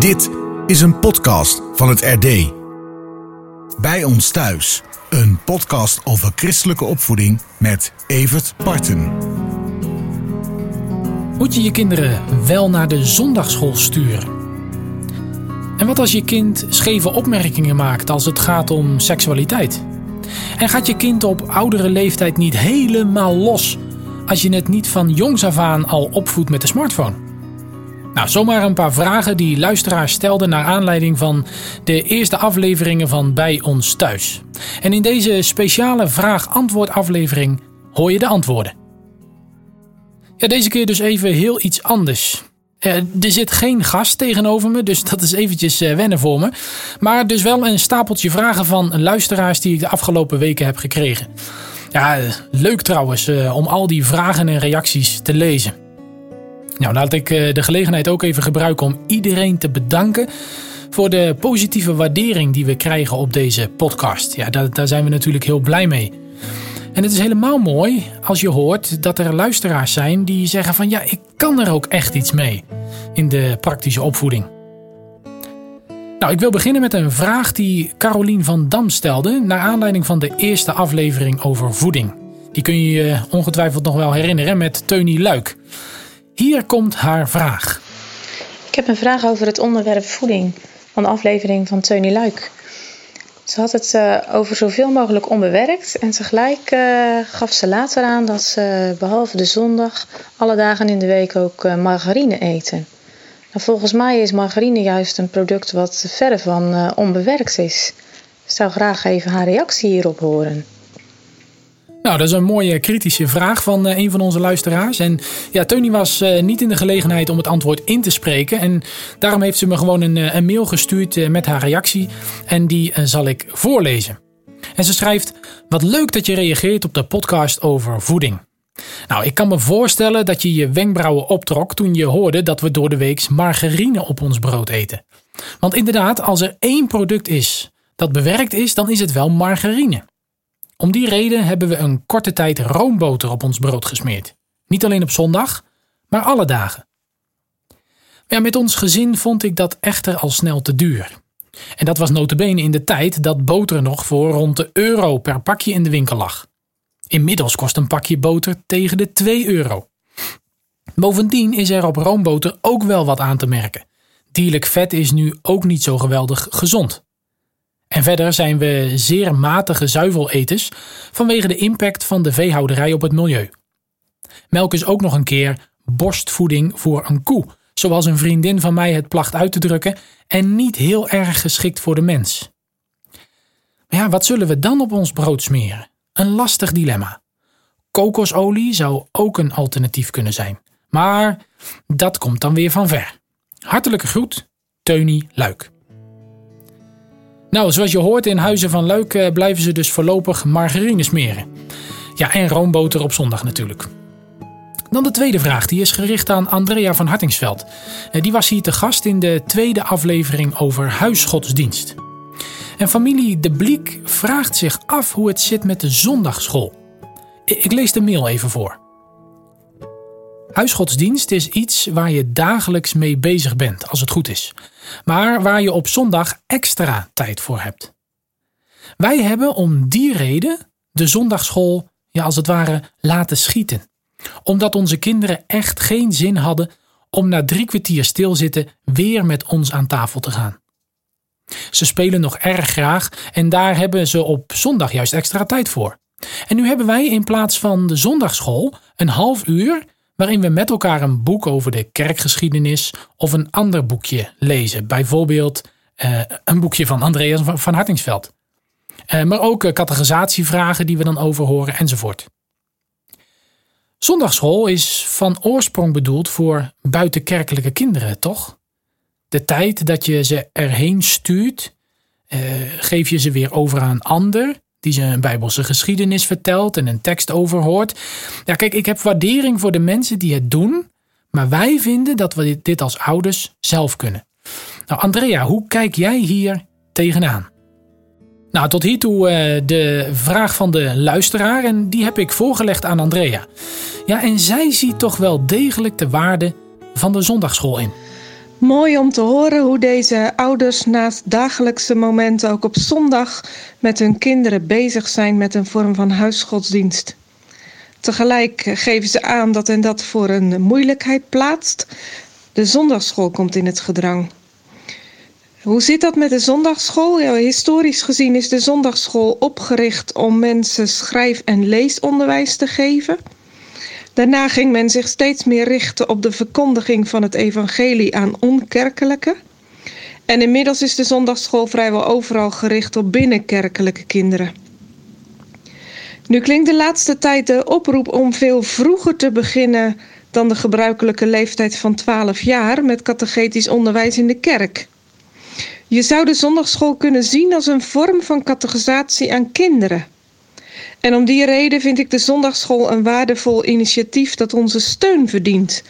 Dit is een podcast van het RD. Bij ons thuis, een podcast over christelijke opvoeding met Evert Parten. Moet je je kinderen wel naar de zondagschool sturen? En wat als je kind scheve opmerkingen maakt als het gaat om seksualiteit? En gaat je kind op oudere leeftijd niet helemaal los als je het niet van jongs af aan al opvoedt met de smartphone? Nou, zomaar een paar vragen die luisteraars stelden naar aanleiding van de eerste afleveringen van Bij ons thuis. En in deze speciale vraag-antwoord aflevering hoor je de antwoorden. Ja, deze keer dus even heel iets anders. Uh, er zit geen gast tegenover me, dus dat is eventjes uh, wennen voor me. Maar dus wel een stapeltje vragen van luisteraars die ik de afgelopen weken heb gekregen. Ja, leuk trouwens om al die vragen en reacties te lezen. Nou, laat ik de gelegenheid ook even gebruiken om iedereen te bedanken voor de positieve waardering die we krijgen op deze podcast. Ja, daar, daar zijn we natuurlijk heel blij mee. En het is helemaal mooi als je hoort dat er luisteraars zijn die zeggen van ja, ik kan er ook echt iets mee in de praktische opvoeding. Nou, ik wil beginnen met een vraag die Carolien van Dam stelde naar aanleiding van de eerste aflevering over voeding. Die kun je je ongetwijfeld nog wel herinneren met Teunie Luik. Hier komt haar vraag. Ik heb een vraag over het onderwerp voeding van de aflevering van Teunie Luik. Ze had het uh, over zoveel mogelijk onbewerkt en tegelijk uh, gaf ze later aan dat ze behalve de zondag alle dagen in de week ook uh, margarine eten. Nou, volgens mij is margarine juist een product wat verre van onbewerkt is. Ik zou graag even haar reactie hierop horen. Nou, dat is een mooie kritische vraag van uh, een van onze luisteraars. En ja, Tony was uh, niet in de gelegenheid om het antwoord in te spreken. En daarom heeft ze me gewoon een, een mail gestuurd met haar reactie. En die zal ik voorlezen. En ze schrijft: Wat leuk dat je reageert op de podcast over voeding. Nou, ik kan me voorstellen dat je je wenkbrauwen optrok toen je hoorde dat we door de week margarine op ons brood eten. Want inderdaad, als er één product is dat bewerkt is, dan is het wel margarine. Om die reden hebben we een korte tijd roomboter op ons brood gesmeerd. Niet alleen op zondag, maar alle dagen. Ja, met ons gezin vond ik dat echter al snel te duur. En dat was notabene in de tijd dat boter nog voor rond de euro per pakje in de winkel lag. Inmiddels kost een pakje boter tegen de 2 euro. Bovendien is er op roomboter ook wel wat aan te merken. Dierlijk vet is nu ook niet zo geweldig gezond. En verder zijn we zeer matige zuiveleters vanwege de impact van de veehouderij op het milieu. Melk is ook nog een keer borstvoeding voor een koe, zoals een vriendin van mij het placht uit te drukken, en niet heel erg geschikt voor de mens. Maar ja, wat zullen we dan op ons brood smeren? Een lastig dilemma. Kokosolie zou ook een alternatief kunnen zijn, maar dat komt dan weer van ver. Hartelijke groet, Teunie Luik. Nou, zoals je hoort, in Huizen van Luik eh, blijven ze dus voorlopig margarine smeren. Ja, en roomboter op zondag natuurlijk. Dan de tweede vraag, die is gericht aan Andrea van Hartingsveld. Eh, die was hier te gast in de tweede aflevering over huisgodsdienst. En familie De Bliek vraagt zich af hoe het zit met de zondagschool. Ik lees de mail even voor. Huisgodsdienst is iets waar je dagelijks mee bezig bent, als het goed is, maar waar je op zondag extra tijd voor hebt. Wij hebben om die reden de zondagschool, ja, als het ware, laten schieten, omdat onze kinderen echt geen zin hadden om na drie kwartier stilzitten weer met ons aan tafel te gaan. Ze spelen nog erg graag en daar hebben ze op zondag juist extra tijd voor. En nu hebben wij in plaats van de zondagschool een half uur waarin we met elkaar een boek over de kerkgeschiedenis of een ander boekje lezen. Bijvoorbeeld uh, een boekje van Andreas van Hartingsveld. Uh, maar ook uh, categorisatievragen die we dan overhoren enzovoort. Zondagschool is van oorsprong bedoeld voor buitenkerkelijke kinderen, toch? De tijd dat je ze erheen stuurt, geef je ze weer over aan een ander die ze een bijbelse geschiedenis vertelt en een tekst overhoort. Ja, kijk, ik heb waardering voor de mensen die het doen, maar wij vinden dat we dit als ouders zelf kunnen. Nou, Andrea, hoe kijk jij hier tegenaan? Nou, tot hiertoe uh, de vraag van de luisteraar en die heb ik voorgelegd aan Andrea. Ja, en zij ziet toch wel degelijk de waarde van de zondagschool in. Mooi om te horen hoe deze ouders naast dagelijkse momenten ook op zondag met hun kinderen bezig zijn met een vorm van huisgodsdienst. Tegelijk geven ze aan dat en dat voor een moeilijkheid plaatst. De zondagschool komt in het gedrang. Hoe zit dat met de zondagschool? Ja, historisch gezien is de zondagschool opgericht om mensen schrijf- en leesonderwijs te geven. Daarna ging men zich steeds meer richten op de verkondiging van het evangelie aan onkerkelijke. En inmiddels is de zondagschool vrijwel overal gericht op binnenkerkelijke kinderen. Nu klinkt de laatste tijd de oproep om veel vroeger te beginnen dan de gebruikelijke leeftijd van 12 jaar met catechetisch onderwijs in de kerk. Je zou de zondagschool kunnen zien als een vorm van catechisatie aan kinderen. En om die reden vind ik de zondagschool een waardevol initiatief dat onze steun verdient.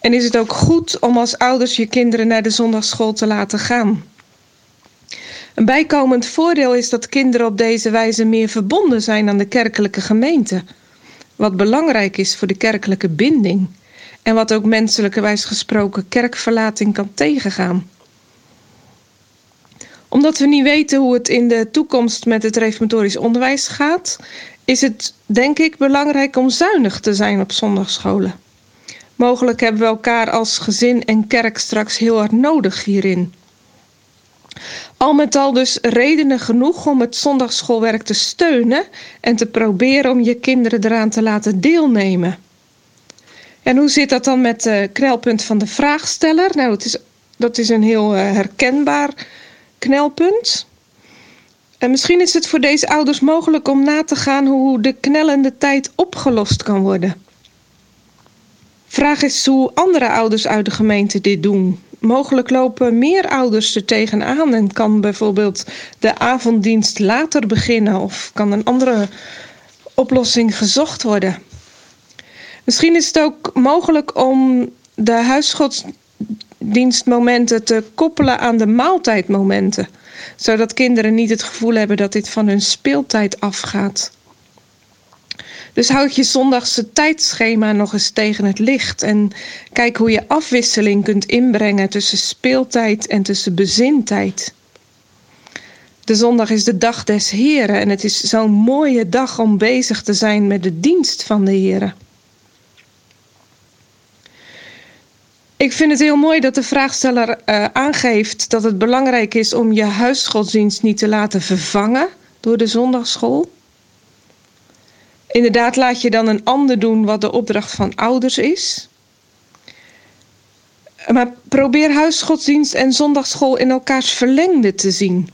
En is het ook goed om als ouders je kinderen naar de zondagschool te laten gaan. Een bijkomend voordeel is dat kinderen op deze wijze meer verbonden zijn aan de kerkelijke gemeente. Wat belangrijk is voor de kerkelijke binding. En wat ook menselijkerwijs gesproken kerkverlating kan tegengaan omdat we niet weten hoe het in de toekomst met het reformatorisch onderwijs gaat, is het denk ik belangrijk om zuinig te zijn op zondagscholen. Mogelijk hebben we elkaar als gezin en kerk straks heel hard nodig hierin. Al met al dus redenen genoeg om het zondagsschoolwerk te steunen en te proberen om je kinderen eraan te laten deelnemen. En hoe zit dat dan met het knelpunt van de vraagsteller? Nou, het is, dat is een heel uh, herkenbaar knelpunt. En misschien is het voor deze ouders mogelijk om na te gaan hoe de knellende tijd opgelost kan worden. Vraag is hoe andere ouders uit de gemeente dit doen. Mogelijk lopen meer ouders er tegenaan en kan bijvoorbeeld de avonddienst later beginnen of kan een andere oplossing gezocht worden. Misschien is het ook mogelijk om de huisgodsdienstmomenten te koppelen aan de maaltijdmomenten zodat kinderen niet het gevoel hebben dat dit van hun speeltijd afgaat. Dus houd je zondagse tijdschema nog eens tegen het licht en kijk hoe je afwisseling kunt inbrengen tussen speeltijd en tussen bezintijd. De zondag is de dag des Heren en het is zo'n mooie dag om bezig te zijn met de dienst van de Heren. Ik vind het heel mooi dat de vraagsteller uh, aangeeft dat het belangrijk is om je huisgodsdienst niet te laten vervangen door de zondagschool. Inderdaad, laat je dan een ander doen wat de opdracht van ouders is. Maar probeer huisgodsdienst en zondagschool in elkaars verlengde te zien.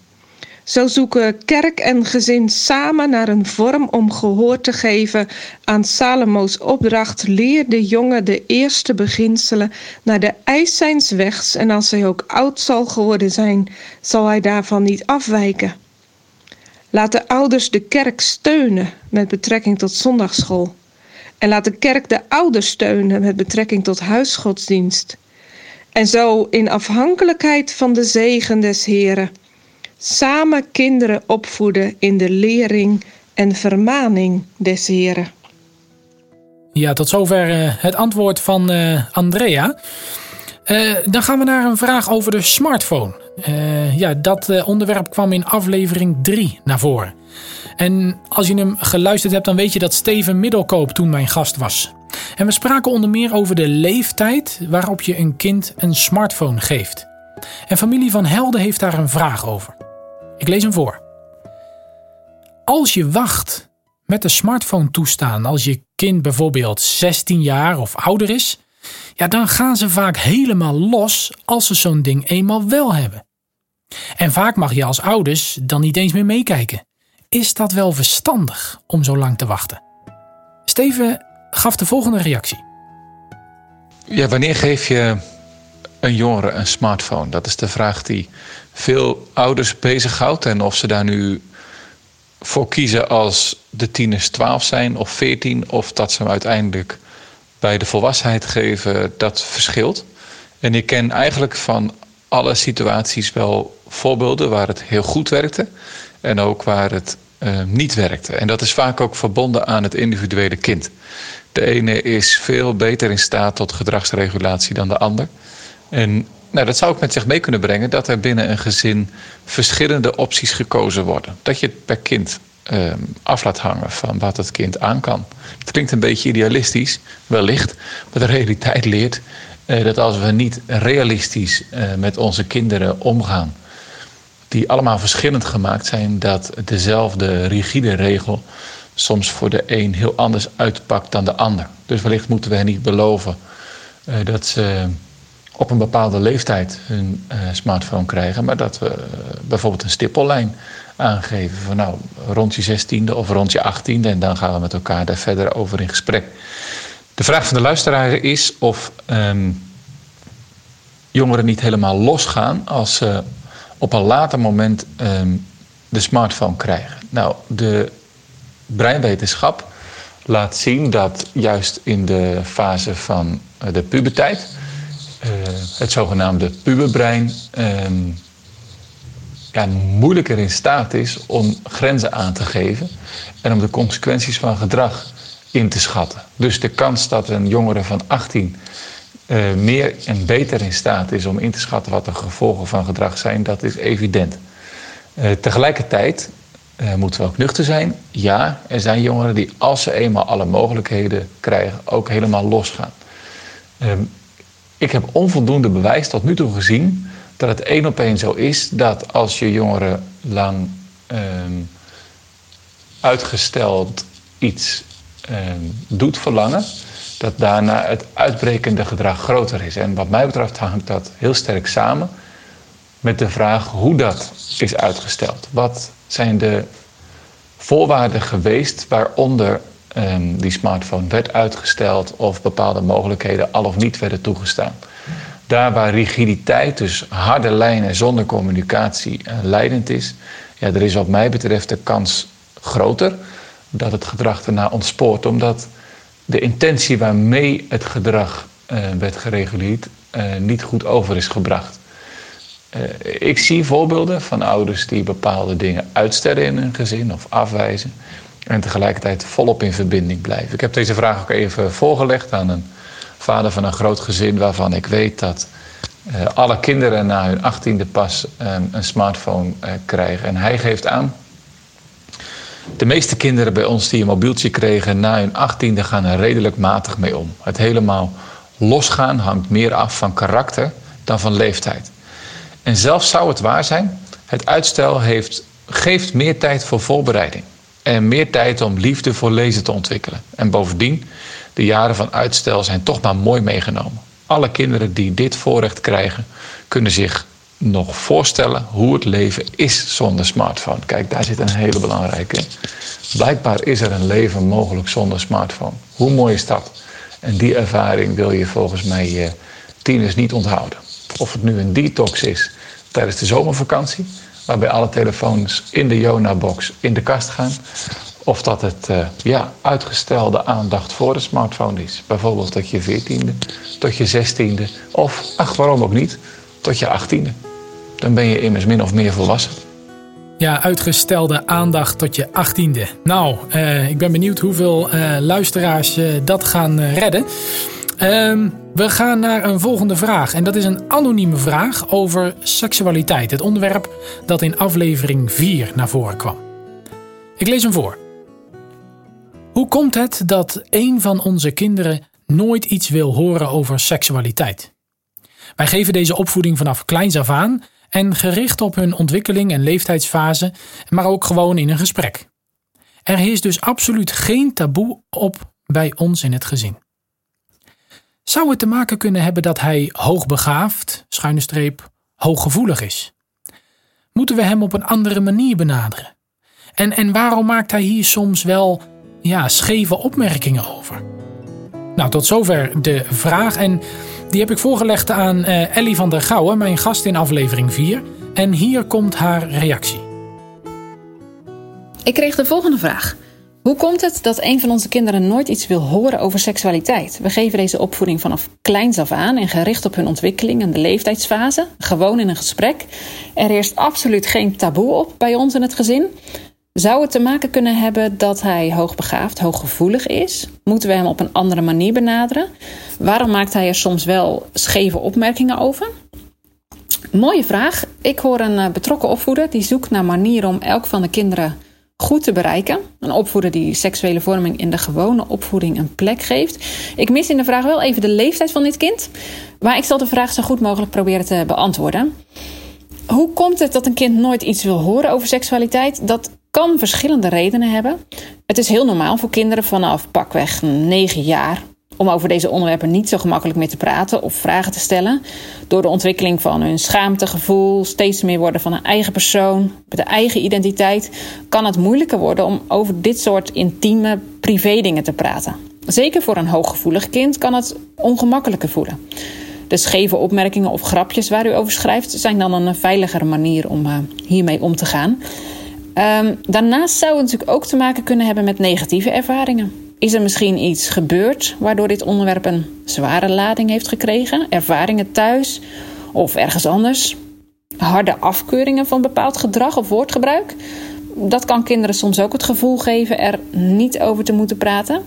Zo zoeken kerk en gezin samen naar een vorm om gehoor te geven aan Salomo's opdracht: leer de jongen de eerste beginselen naar de eis zijns wegs, en als hij ook oud zal geworden zijn, zal hij daarvan niet afwijken. Laat de ouders de kerk steunen met betrekking tot zondagschool. En laat de kerk de ouders steunen met betrekking tot huisgodsdienst. En zo in afhankelijkheid van de zegen des Heren samen kinderen opvoeden in de lering en vermaning des Heren. Ja, tot zover uh, het antwoord van uh, Andrea. Uh, dan gaan we naar een vraag over de smartphone. ja, dat onderwerp kwam in aflevering 3 naar voren. En als je hem geluisterd hebt, dan weet je dat Steven Middelkoop toen mijn gast was. En we spraken onder meer over de leeftijd waarop je een kind een smartphone geeft. En familie van Helden heeft daar een vraag over. Ik lees hem voor. Als je wacht met de smartphone toestaan als je kind bijvoorbeeld 16 jaar of ouder is, ja, dan gaan ze vaak helemaal los als ze zo'n ding eenmaal wel hebben. En vaak mag je als ouders dan niet eens meer meekijken. Is dat wel verstandig om zo lang te wachten? Steven gaf de volgende reactie. Ja, wanneer geef je een jongere een smartphone? Dat is de vraag die veel ouders bezighoudt. En of ze daar nu voor kiezen als de tieners 12 zijn of 14, of dat ze hem uiteindelijk bij de volwassenheid geven, dat verschilt. En ik ken eigenlijk van alle situaties wel voorbeelden waar het heel goed werkte en ook waar het uh, niet werkte. En dat is vaak ook verbonden aan het individuele kind. De ene is veel beter in staat tot gedragsregulatie dan de ander. En Nou, dat zou ook met zich mee kunnen brengen dat er binnen een gezin verschillende opties gekozen worden. Dat je het per kind ehm, af laat hangen van wat het kind aan kan. Het klinkt een beetje idealistisch, wellicht, maar de realiteit leert eh, dat als we niet realistisch eh, met onze kinderen omgaan, die allemaal verschillend gemaakt zijn, dat dezelfde rigide regel soms voor de een heel anders uitpakt dan de ander. Dus wellicht moeten we hen niet beloven uh, dat ze op een bepaalde leeftijd hun uh, smartphone krijgen, maar dat we uh, bijvoorbeeld een stippellijn aangeven van nou rond je 16e of rond je 18e en dan gaan we met elkaar daar verder over in gesprek. De vraag van de luisteraar is of um, jongeren niet helemaal losgaan als ze op een later moment um, de smartphone krijgen. Nou, de breinwetenschap laat zien dat juist in de fase van de puberteit het zogenaamde puberbrein uh, ja, moeilijker in staat is om grenzen aan te geven en om de consequenties van gedrag in te schatten. Dus de kans dat een jongere van 18 uh, meer en beter in staat is om in te schatten wat de gevolgen van gedrag zijn, dat is evident. Uh, tegelijkertijd moeten we ook nuchter zijn. Ja, er zijn jongeren die als ze eenmaal alle mogelijkheden krijgen, ook helemaal losgaan. Ehm, ik heb onvoldoende bewijs tot nu toe gezien dat het één op één zo is dat als je jongeren lang um, uitgesteld iets um, doet verlangen, dat daarna het uitbrekende gedrag groter is. En wat mij betreft hangt dat heel sterk samen met de vraag hoe dat is uitgesteld. Wat zijn de voorwaarden geweest waaronder um, die smartphone werd uitgesteld of bepaalde mogelijkheden al of niet werden toegestaan. Daar waar rigiditeit, dus harde lijnen zonder communicatie, uh, leidend is, ja, er is wat mij betreft de kans groter dat het gedrag erna ontspoort, omdat de intentie waarmee het gedrag uh, werd gereguleerd uh, niet goed over is gebracht. Ik zie voorbeelden van ouders die bepaalde dingen uitstellen in hun gezin of afwijzen en tegelijkertijd volop in verbinding blijven. Ik heb deze vraag ook even voorgelegd aan een vader van een groot gezin waarvan ik weet dat uh, alle kinderen na hun achttiende pas um, een smartphone uh, krijgen. En hij geeft aan. De meeste kinderen bij ons die een mobieltje kregen na hun achttiende gaan er redelijk matig mee om. Het helemaal losgaan hangt meer af van karakter dan van leeftijd. En zelfs zou het waar zijn, het uitstel heeft, geeft meer tijd voor voorbereiding en meer tijd om liefde voor lezen te ontwikkelen. En bovendien, de jaren van uitstel zijn toch maar mooi meegenomen. Alle kinderen die dit voorrecht krijgen, kunnen zich nog voorstellen hoe het leven is zonder smartphone. Kijk, daar zit een hele belangrijke. Blijkbaar is er een leven mogelijk zonder smartphone. Hoe mooi is dat? En die ervaring wil je volgens mij je tieners niet onthouden. Of het nu een detox is tijdens de zomervakantie, waarbij alle telefoons in de Jona-box in de kast gaan. Of dat het uh, ja, uitgestelde aandacht voor de smartphone is. Bijvoorbeeld tot je veertiende, tot je zestiende of, ach waarom ook niet, tot je achttiende. Dan ben je immers min of meer volwassen. Ja, uitgestelde aandacht tot je achttiende. Nou, uh, ik ben benieuwd hoeveel uh, luisteraars dat gaan redden. Um, we gaan naar een volgende vraag. En dat is een anonieme vraag over seksualiteit. Het onderwerp dat in aflevering 4 naar voren kwam. Ik lees hem voor. Hoe komt het dat een van onze kinderen nooit iets wil horen over seksualiteit? Wij geven deze opvoeding vanaf kleins af aan en gericht op hun ontwikkeling en leeftijdsfase, maar ook gewoon in een gesprek. Er is dus absoluut geen taboe op bij ons in het gezin. Zou het te maken kunnen hebben dat hij hoogbegaafd, schuine streep, hooggevoelig is? Moeten we hem op een andere manier benaderen? En, en waarom maakt hij hier soms wel ja, scheve opmerkingen over? Nou, tot zover de vraag. En die heb ik voorgelegd aan uh, Ellie van der Gouwen, mijn gast in aflevering 4. En hier komt haar reactie. Ik kreeg de volgende vraag. Hoe komt het dat een van onze kinderen nooit iets wil horen over seksualiteit? We geven deze opvoeding vanaf kleins af aan en gericht op hun ontwikkeling en de leeftijdsfase, gewoon in een gesprek. Er heerst absoluut geen taboe op bij ons in het gezin. Zou het te maken kunnen hebben dat hij hoogbegaafd, hooggevoelig is? Moeten we hem op een andere manier benaderen? Waarom maakt hij er soms wel scheve opmerkingen over? Mooie vraag. Ik hoor een eh, betrokken opvoeder die zoekt naar manieren om elk van de kinderen goed te bereiken. Een opvoeder die seksuele vorming in de gewone opvoeding een plek geeft. Ik mis in de vraag wel even de leeftijd van dit kind. Maar ik zal de vraag zo goed mogelijk proberen te beantwoorden. Hoe komt het dat een kind nooit iets wil horen over seksualiteit? Dat kan verschillende redenen hebben. Het is heel normaal voor kinderen vanaf pakweg 9 jaar om over deze onderwerpen niet zo gemakkelijk meer te praten of vragen te stellen. Door de ontwikkeling van hun schaamtegevoel, steeds meer worden van een eigen persoon, met de eigen identiteit, kan het moeilijker worden om over dit soort intieme privé dingen te praten. Zeker voor een hooggevoelig kind kan het ongemakkelijker voelen. De scheve opmerkingen of grapjes waar u over schrijft zijn dan een veiligere manier om uh, hiermee om te gaan. Um, daarnaast zou het natuurlijk ook te maken kunnen hebben met negatieve ervaringen. Is er misschien iets gebeurd waardoor dit onderwerp een zware lading heeft gekregen? Ervaringen thuis of ergens anders? Harde afkeuringen van bepaald gedrag of woordgebruik? Dat kan kinderen soms ook het gevoel geven er niet over te moeten praten.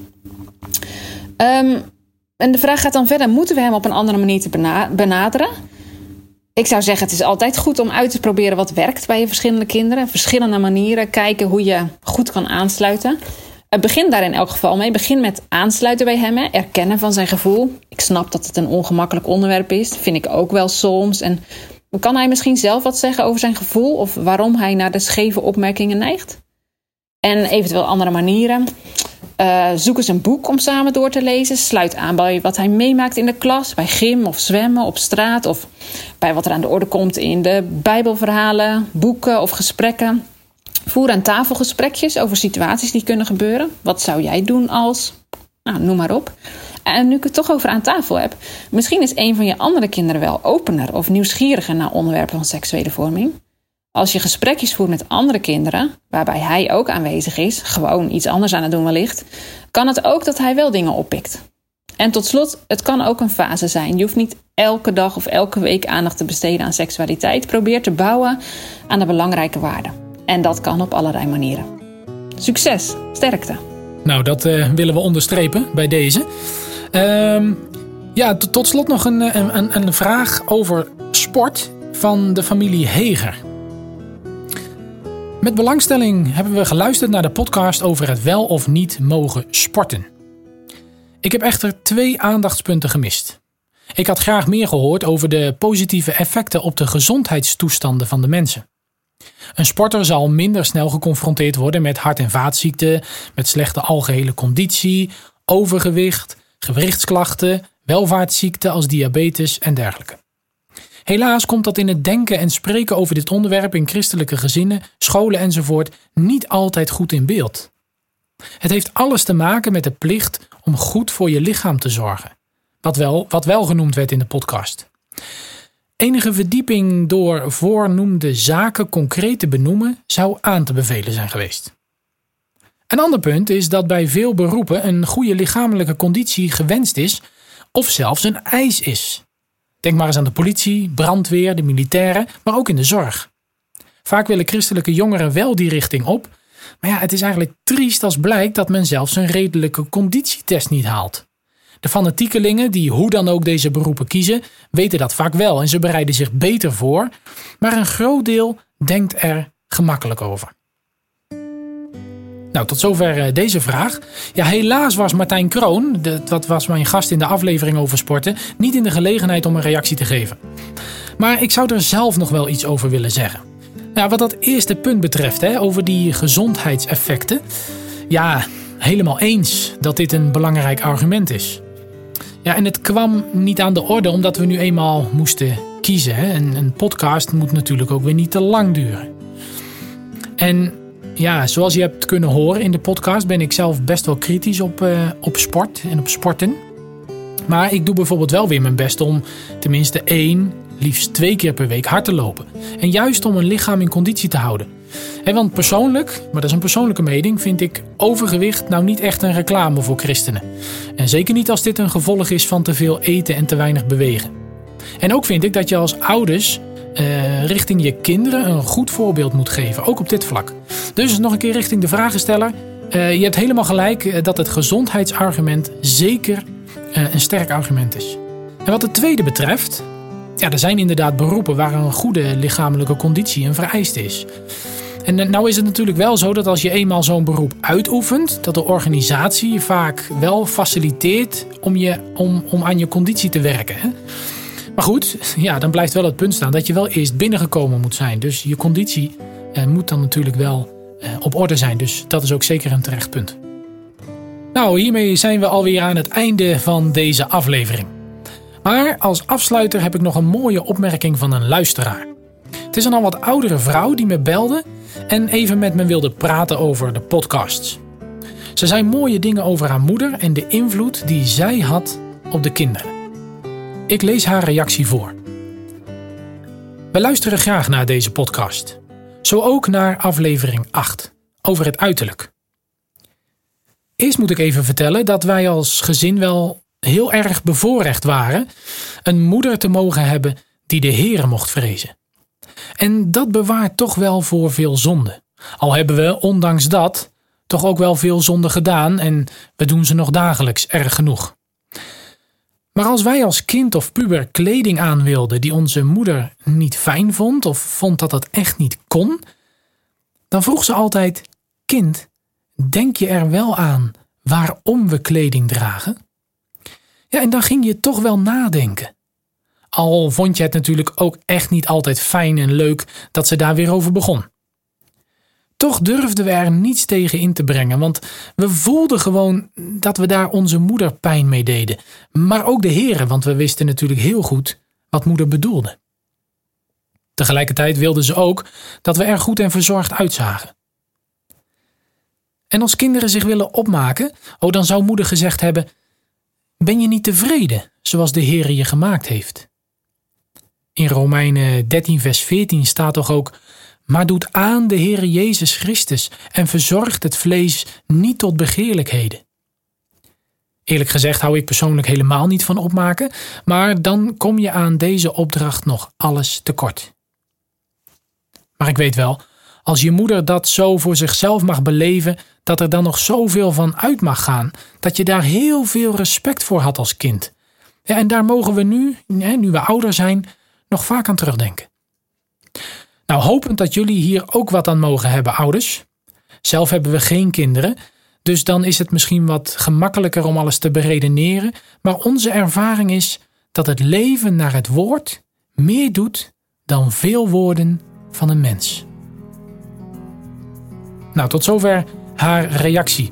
Um, en de vraag gaat dan verder: moeten we hem op een andere manier benaderen? Ik zou zeggen, het is altijd goed om uit te proberen wat werkt bij je verschillende kinderen. Verschillende manieren, kijken hoe je goed kan aansluiten. Begin daar in elk geval mee. Begin met aansluiten bij hem, erkennen van zijn gevoel. Ik snap dat het een ongemakkelijk onderwerp is, vind ik ook wel soms. En kan hij misschien zelf wat zeggen over zijn gevoel of waarom hij naar de scheve opmerkingen neigt? En eventueel andere manieren. Uh, zoek eens een boek om samen door te lezen. Sluit aan bij wat hij meemaakt in de klas, bij gym of zwemmen op straat of bij wat er aan de orde komt in de Bijbelverhalen, boeken of gesprekken. Voer aan tafel gesprekjes over situaties die kunnen gebeuren. Wat zou jij doen als. Nou, noem maar op. En nu ik het toch over aan tafel heb, misschien is een van je andere kinderen wel opener of nieuwsgieriger naar onderwerpen van seksuele vorming. Als je gesprekjes voert met andere kinderen, waarbij hij ook aanwezig is, gewoon iets anders aan het doen wellicht, kan het ook dat hij wel dingen oppikt. En tot slot, het kan ook een fase zijn. Je hoeft niet elke dag of elke week aandacht te besteden aan seksualiteit. Probeer te bouwen aan de belangrijke waarden. En dat kan op allerlei manieren. Succes, sterkte. Nou, dat uh, willen we onderstrepen bij deze. Uh, ja, tot slot nog een, een, een vraag over sport van de familie Heger. Met belangstelling hebben we geluisterd naar de podcast over het wel of niet mogen sporten. Ik heb echter twee aandachtspunten gemist. Ik had graag meer gehoord over de positieve effecten op de gezondheidstoestanden van de mensen. Een sporter zal minder snel geconfronteerd worden met hart- en vaatziekten, met slechte algehele conditie, overgewicht, gewrichtsklachten, welvaartsziekten als diabetes en dergelijke. Helaas komt dat in het denken en spreken over dit onderwerp in christelijke gezinnen, scholen enzovoort niet altijd goed in beeld. Het heeft alles te maken met de plicht om goed voor je lichaam te zorgen, wat wel, wat wel genoemd werd in de podcast. Enige verdieping door voornoemde zaken concreet te benoemen zou aan te bevelen zijn geweest. Een ander punt is dat bij veel beroepen een goede lichamelijke conditie gewenst is of zelfs een eis is. Denk maar eens aan de politie, brandweer, de militairen, maar ook in de zorg. Vaak willen christelijke jongeren wel die richting op, maar ja, het is eigenlijk triest als blijkt dat men zelfs een redelijke conditietest niet haalt. De fanatiekelingen die hoe dan ook deze beroepen kiezen, weten dat vaak wel en ze bereiden zich beter voor, maar een groot deel denkt er gemakkelijk over. Nou, tot zover eh, deze vraag. Ja, helaas was Martijn Kroon, dat was mijn gast in de aflevering over sporten, niet in de gelegenheid om een reactie te geven. Maar ik zou er zelf nog wel iets over willen zeggen. Nou, wat dat eerste punt betreft, hè, over die gezondheidseffecten. Ja, helemaal eens dat dit een belangrijk argument is. Ja, en het kwam niet aan de orde omdat we nu eenmaal moesten kiezen. Hè. Een, podcast moet natuurlijk ook weer niet te lang duren. En ja, zoals je hebt kunnen horen in de podcast ben ik zelf best wel kritisch op, uh, op sport en op sporten. Maar ik doe bijvoorbeeld wel weer mijn best om tenminste één, liefst twee keer per week hard te lopen. En juist om een lichaam in conditie te houden. Want persoonlijk, maar dat is een persoonlijke mening, vind ik overgewicht nou niet echt een reclame voor christenen. En zeker niet als dit een gevolg is van te veel eten en te weinig bewegen. En ook vind ik dat je als ouders uh, richting je kinderen een goed voorbeeld moet geven, ook op dit vlak. Dus nog een keer richting de vragensteller. Uh, je hebt helemaal gelijk eh, dat het gezondheidsargument zeker een sterk argument is. En wat het tweede betreft, ja, er zijn inderdaad beroepen waar een goede lichamelijke conditie een vereist is. En nou is het natuurlijk wel zo dat als je eenmaal zo'n beroep uitoefent, dat de organisatie je vaak wel faciliteert om, je, om, om aan je conditie te werken. Maar goed, ja, dan blijft wel het punt staan dat je wel eerst binnengekomen moet zijn. Dus je conditie eh, moet dan natuurlijk wel eh, op orde zijn. Dus dat is ook zeker een terecht punt. Nou, hiermee zijn we alweer aan het einde van deze aflevering. Maar als afsluiter heb ik nog een mooie opmerking van een luisteraar. Het is een al wat oudere vrouw die me belde en even met me wilde praten over de podcasts. Ze zei mooie dingen over haar moeder en de invloed die zij had op de kinderen. Ik lees haar reactie voor. We luisteren graag naar deze podcast. Zo ook naar aflevering 8 over het uiterlijk. Eerst moet ik even vertellen dat wij als gezin wel heel erg bevoorrecht waren een moeder te mogen hebben die de Heere mocht vrezen. En dat bewaart toch wel voor veel zonde. Al hebben we, ondanks dat, toch ook wel veel zonde gedaan en we doen ze nog dagelijks erg genoeg. Maar als wij als kind of puber kleding aan wilden die onze moeder niet fijn vond of vond dat het echt niet kon, dan vroeg ze altijd: Kind, denk je er wel aan waarom we kleding dragen? Ja, en dan ging je toch wel nadenken. Al vond je het natuurlijk ook echt niet altijd fijn en leuk dat ze daar weer over begon. Toch durfden we er niets tegen in te brengen, want we voelden gewoon dat we daar onze moeder pijn mee deden. Maar ook de heren, want we wisten natuurlijk heel goed wat moeder bedoelde. Tegelijkertijd wilden ze ook dat we er goed en verzorgd uitzagen. En als kinderen zich willen opmaken, oh dan zou moeder gezegd hebben: Ben je niet tevreden zoals de Heer je gemaakt heeft? In Romeinen 13, vers 14 staat toch ook: Maar doet aan de Heere Jezus Christus en verzorgt het vlees niet tot begeerlijkheden. Eerlijk gezegd hou ik persoonlijk helemaal niet van opmaken, maar dan kom je aan deze opdracht nog alles tekort. Maar ik weet wel, als je moeder dat zo voor zichzelf mag beleven, dat er dan nog zoveel van uit mag gaan, dat je daar heel veel respect voor had als kind. En daar mogen we nu, nu we ouder zijn, nog vaak aan terugdenken. Nou, hopend dat jullie hier ook wat aan mogen hebben, ouders. Zelf hebben we geen kinderen, dus dan is het misschien wat gemakkelijker om alles te beredeneren, maar onze ervaring is dat het leven naar het woord meer doet dan veel woorden van een mens. Nou, tot zover haar reactie.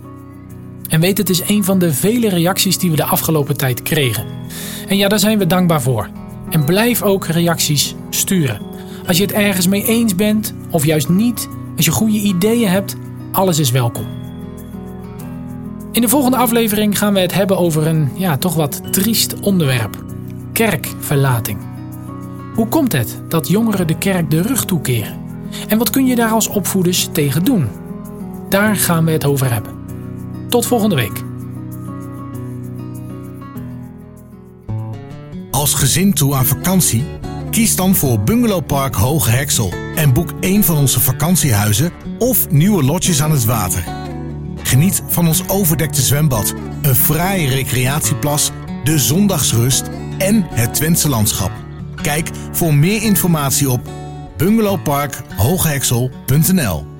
En weet, het is een van de vele reacties die we de afgelopen tijd kregen. En ja, daar zijn we dankbaar voor. En blijf ook reacties sturen. Als je het ergens mee eens bent of juist niet, als je goede ideeën hebt, alles is welkom. In de volgende aflevering gaan we het hebben over een ja, toch wat triest onderwerp: kerkverlating. Hoe komt het dat jongeren de kerk de rug toekeren? En wat kun je daar als opvoeders tegen doen? Daar gaan we het over hebben. Tot volgende week. Als gezin toe aan vakantie? Kies dan voor Bungalowpark Hoge Heksel en boek een van onze vakantiehuizen of nieuwe lodges aan het water. Geniet van ons overdekte zwembad, een fraaie recreatieplas, de zondagsrust en het Twentse landschap. Kijk voor meer informatie op bungalowparkhoogheksel.nl